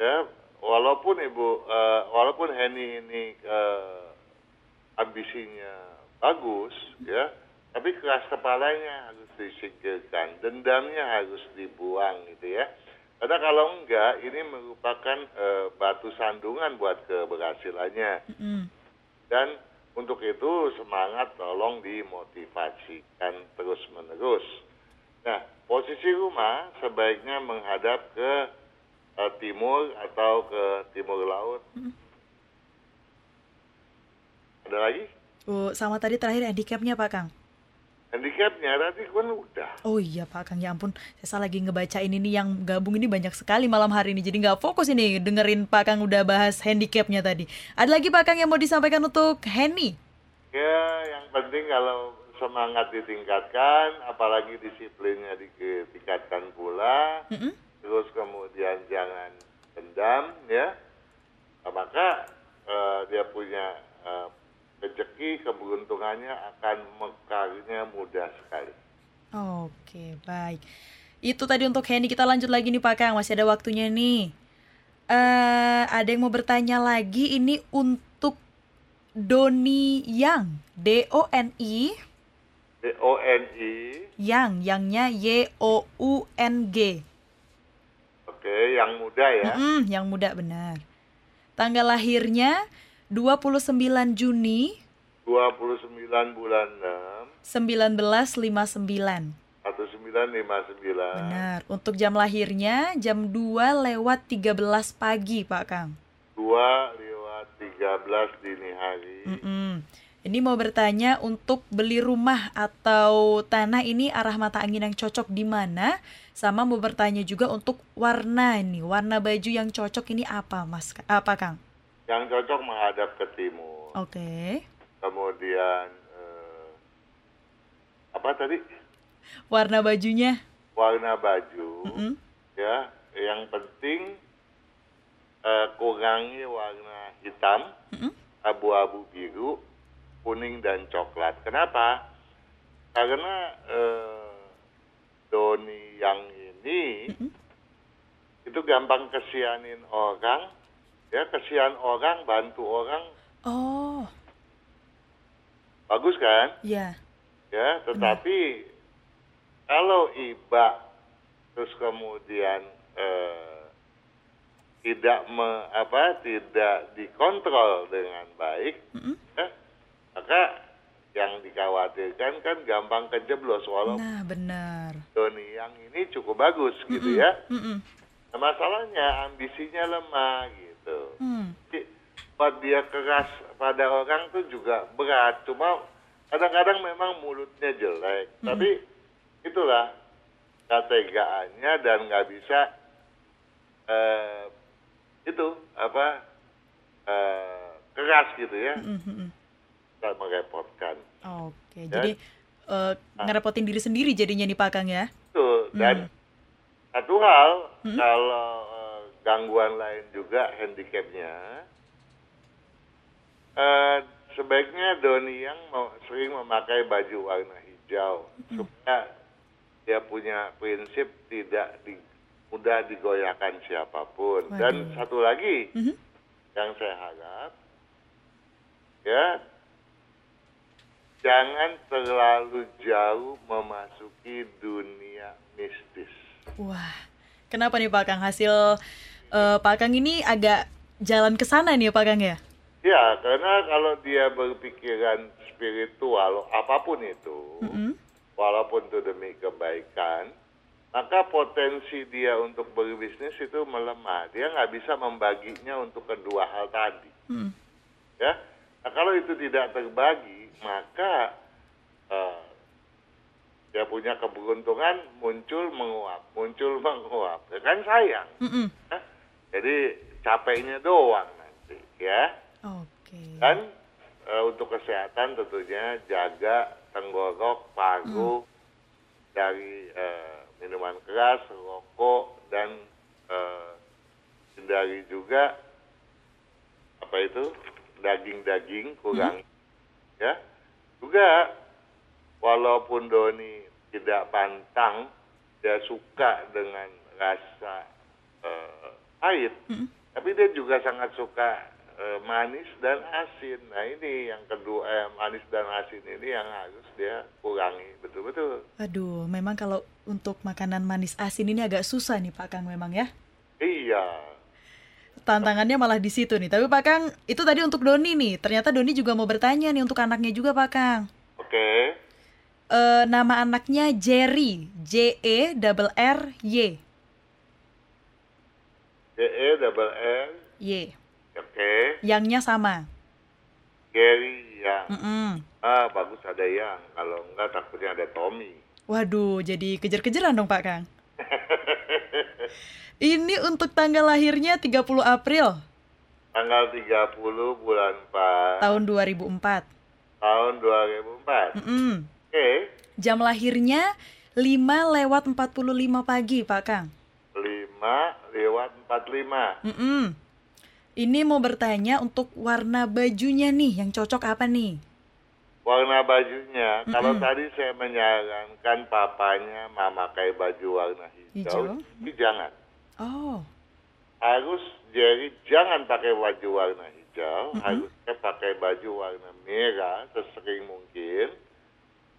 ya walaupun ibu, eh, walaupun Henny ini eh, ambisinya bagus, ya, tapi keras kepalanya harus disingkirkan, dendamnya harus dibuang, gitu ya. Karena kalau enggak, ini merupakan eh, batu sandungan buat keberhasilannya. Mm-mm. Dan untuk itu semangat tolong dimotivasikan terus menerus. Nah, posisi rumah sebaiknya menghadap ke eh, timur atau ke timur laut. Ada lagi? Oh, sama tadi terakhir handicapnya Pak Kang. Handicapnya tadi kan udah. Oh iya Pak Kang, ya ampun. Saya salah lagi ngebaca ini nih yang gabung ini banyak sekali malam hari ini. Jadi nggak fokus ini dengerin Pak Kang udah bahas handicapnya tadi. Ada lagi Pak Kang yang mau disampaikan untuk Henny? Ya, yang penting kalau semangat ditingkatkan, apalagi disiplinnya ditingkatkan pula. Mm-mm. terus kemudian jangan dendam ya Nah, maka eh, dia punya eh, rezeki keberuntungannya akan mekarnya mudah sekali Oke, baik. Itu tadi untuk Henny. Kita lanjut lagi nih Pak Kang, masih ada waktunya nih. eh ada yang mau bertanya lagi ini untuk Doni Yang, D O N I D O N I Yang, yangnya Y O U N G. oke yang muda ya Mm-mm, yang muda benar. Tanggal lahirnya 29 Juni 29 bulan 6 1959. 1959 Benar. Untuk jam lahirnya jam 2 lewat 13 pagi, Pak Kang. 2 lewat 13 dini hari Mm-mm. Ini mau bertanya untuk beli rumah atau tanah ini arah mata angin yang cocok di mana? Sama mau bertanya juga untuk warna ini, warna baju yang cocok ini apa, Mas? Apa, Kang? Yang cocok menghadap ke timur Oke. kemudian eh, apa tadi Warna bajunya? warna baju Mm-mm. ya yang penting eh, kurangi warna hitam abu-abu biru kuning dan coklat kenapa karena eh, doni yang ini Mm-mm. itu gampang kesianin orang ya kesian orang bantu orang Oh, bagus kan ya. ya tetapi kalau iba terus kemudian eh, tidak me, apa tidak dikontrol dengan baik, Mm-mm. ya, maka yang dikhawatirkan kan gampang kejeblos walaupun Nah, benar. Doni yang ini cukup bagus gitu ya. Mm-mm. Nah, masalahnya ambisinya lemah gitu. Hmm. Jadi, dia keras pada orang tuh juga berat. Cuma kadang-kadang memang mulutnya jelek. Tapi itulah ketegaannya dan nggak bisa eh, itu apa eh, keras gitu ya. Mm-mm. Nggak merepotkan. Oke, jadi eh, ngerepotin diri sendiri jadinya nih Pak Kang ya. Betul. Dan satu hal kalau eh, gangguan lain juga handicapnya, eh, sebaiknya Doni yang mau, sering memakai baju warna hijau supaya dia punya prinsip tidak di, mudah digoyahkan siapa pun. Dan Waduh. satu lagi Mhm. yang saya harap ya jangan terlalu jauh memasuki dunia mistis. Wah, kenapa nih Pak Kang hasil eh, Pak Kang ini agak jalan ke sana nih Pak Kang ya? Ya, karena kalau dia berpikiran spiritual apa pun itu, Mm-mm. walaupun itu demi kebaikan, maka potensi dia untuk berbisnis itu melemah. Dia nggak bisa membaginya untuk kedua hal tadi. Mm. ya nah, kalau itu tidak terbagi maka eh, dia punya keberuntungan muncul menguap muncul menguap ya kan sayang Mm-mm. ya. Jadi capeknya doang nanti ya. Oke. dan eh, untuk kesehatan tentunya jaga tenggorok paru dari eh, minuman keras rokok dan eh, hindari juga apa itu daging-daging kurang ya. Juga walaupun Doni tidak pantang dia suka dengan rasa eh, pahit tapi dia juga sangat suka eh, manis dan asin nah ini yang kedua eh, manis dan asin ini yang harus dia kurangi betul-betul Aduh, memang kalau untuk makanan manis asin ini agak susah nih Pak Kang memang ya. iya Tantangannya malah di situ nih. Tapi Pak Kang, itu tadi untuk Doni nih. Ternyata Doni juga mau bertanya nih untuk anaknya juga Pak Kang. oke Eh, nama anaknya Jerry, J E double R Y. D E double L Y. oke Yangnya sama. Gary yang Mm-mm. ah bagus ada yang kalau enggak takutnya ada Tommy Waduh, jadi kejar-kejaran dong Pak Kang. (laughs) Ini untuk tanggal lahirnya 30 April tanggal 30 bulan 4 tahun 2004. tahun 2004 Mm-mm. oke Jam lahirnya 5 lewat 45 pagi, Pak Kang. 5 lewat 45 Mm-mm. Ini mau bertanya untuk warna bajunya nih, yang cocok apa nih? warna bajunya. Kalau tadi saya menyarankan papanya memakai baju warna hijau, Hijau. ini jangan. Oh, harus Jerry jangan pakai baju warna hijau harusnya pakai baju warna merah sesering mungkin.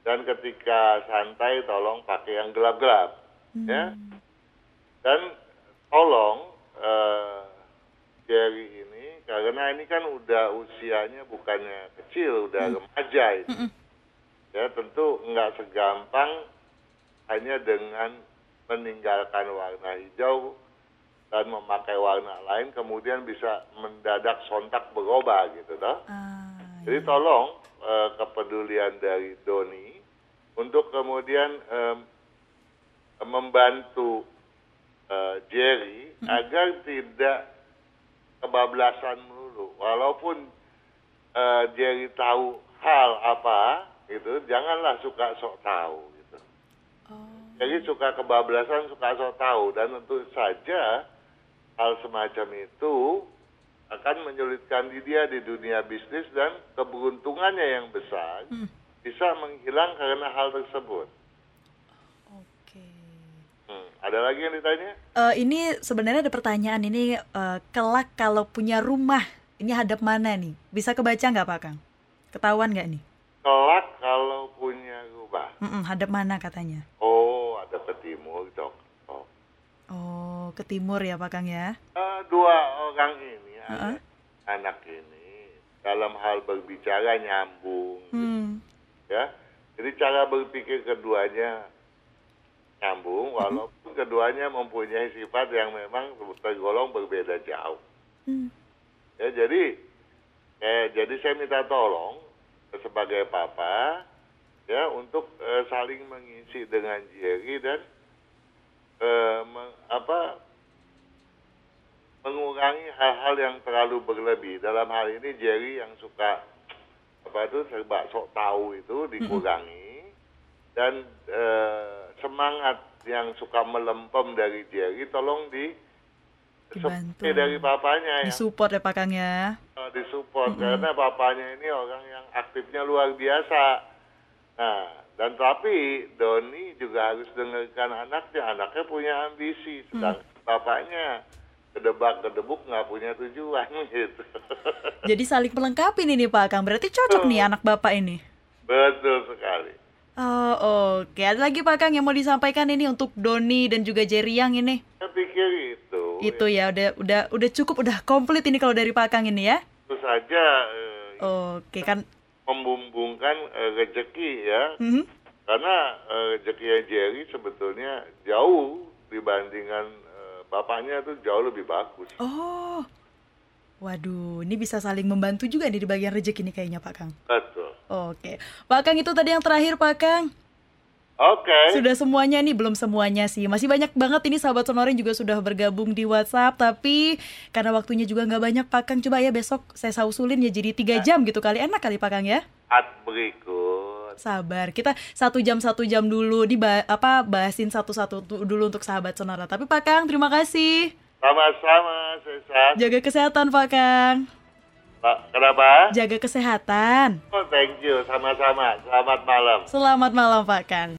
Dan ketika santai tolong pakai yang gelap-gelap ya. Dan tolong eh, Jerry ini karena ini kan udah usianya bukannya kecil udah remaja itu ya tentu nggak segampang hanya dengan meninggalkan warna hijau dan memakai warna lain kemudian bisa mendadak sontak berubah gitu toh. ah, Jadi tolong eh, kepedulian dari Doni untuk kemudian em, membantu eh, Jerry agar tidak kebablasan melulu. Walaupun eh, Jerry tahu hal apa gitu, janganlah suka sok tahu gitu. oh, Jadi suka kebablasan, suka sok tahu dan tentu saja hal semacam itu akan menyulitkan di dia di dunia bisnis dan keberuntungannya yang besar bisa menghilang karena hal tersebut. Ada lagi yang ditanya? Eh, ini sebenarnya ada pertanyaan ini eh, kelak kalau punya rumah, ini hadap mana nih? Bisa kebaca nggak Pak Kang? Ketahuan nggak nih? Kelak kalau punya rumah, Mm-mm, hadap mana katanya? oh ada ke timur dok. Oh. Oh, ke timur ya Pak Kang ya? Eh, kedua orang ini, Uh-uh. anak ini, dalam hal berbicara nyambung, Hmm. ya. Jadi cara berpikir keduanya nyambung, walaupun keduanya mempunyai sifat yang memang tergolong berbeda jauh. Hmm. Ya, jadi, eh, jadi saya minta tolong sebagai papa, ya, untuk eh, saling mengisi dengan Jerry dan eh, meng- apa mengurangi hal-hal yang terlalu berlebih. Dalam hal ini Jerry yang suka apa itu serba sok tahu itu dikurangi dan eh, semangat yang suka melempem dari Jerry tolong di Dibantu. dari papanya yang Disupport ya Pak Kang ya. uh, disupport karena papanya ini orang yang aktifnya luar biasa. Nah, dan tapi Doni juga harus dengarkan anaknya. Anaknya punya ambisi, sedang bapaknya kedebak kedebuk nggak punya tujuan (laughs) gitu. Jadi saling melengkapi nih Pak Kang. Berarti cocok nih anak Bapak ini. Betul sekali. Oh, oke. Ada lagi Pak Kang yang mau disampaikan ini untuk Doni dan juga Jerry yang ini. Saya pikir itu. Itu ya, udah udah udah cukup, udah komplit ini kalau dari Pak Kang ini ya. Itu saja eh, Oke kan. membumbungkan eh, rezeki ya. Mhm. Karena eh, rezekinya Jerry sebetulnya jauh dibandingkan eh, bapaknya itu jauh lebih bagus. Oh. Waduh, ini bisa saling membantu juga nih di bagian rezeki ini kayaknya Pak Kang. Betul. Oke. Pak Kang itu tadi yang terakhir Pak Kang. Oke. Sudah semuanya nih, belum semuanya sih. Masih banyak banget ini sahabat sonorin juga sudah bergabung di WhatsApp. Tapi karena waktunya juga nggak banyak Pak Kang. Coba ya besok saya sausulin ya jadi tiga jam gitu kali. Enak kali Pak Kang ya? Saat berikut. Sabar, kita satu jam satu jam dulu di apa bahasin satu-satu tu- dulu untuk sahabat sonora. Tapi Pak Kang, terima kasih. Sama-sama. Jaga kesehatan Pak Kang. Pak, kenapa? Jaga kesehatan. Oh, thank you. Sama-sama. Selamat malam. Selamat malam Pak Kang.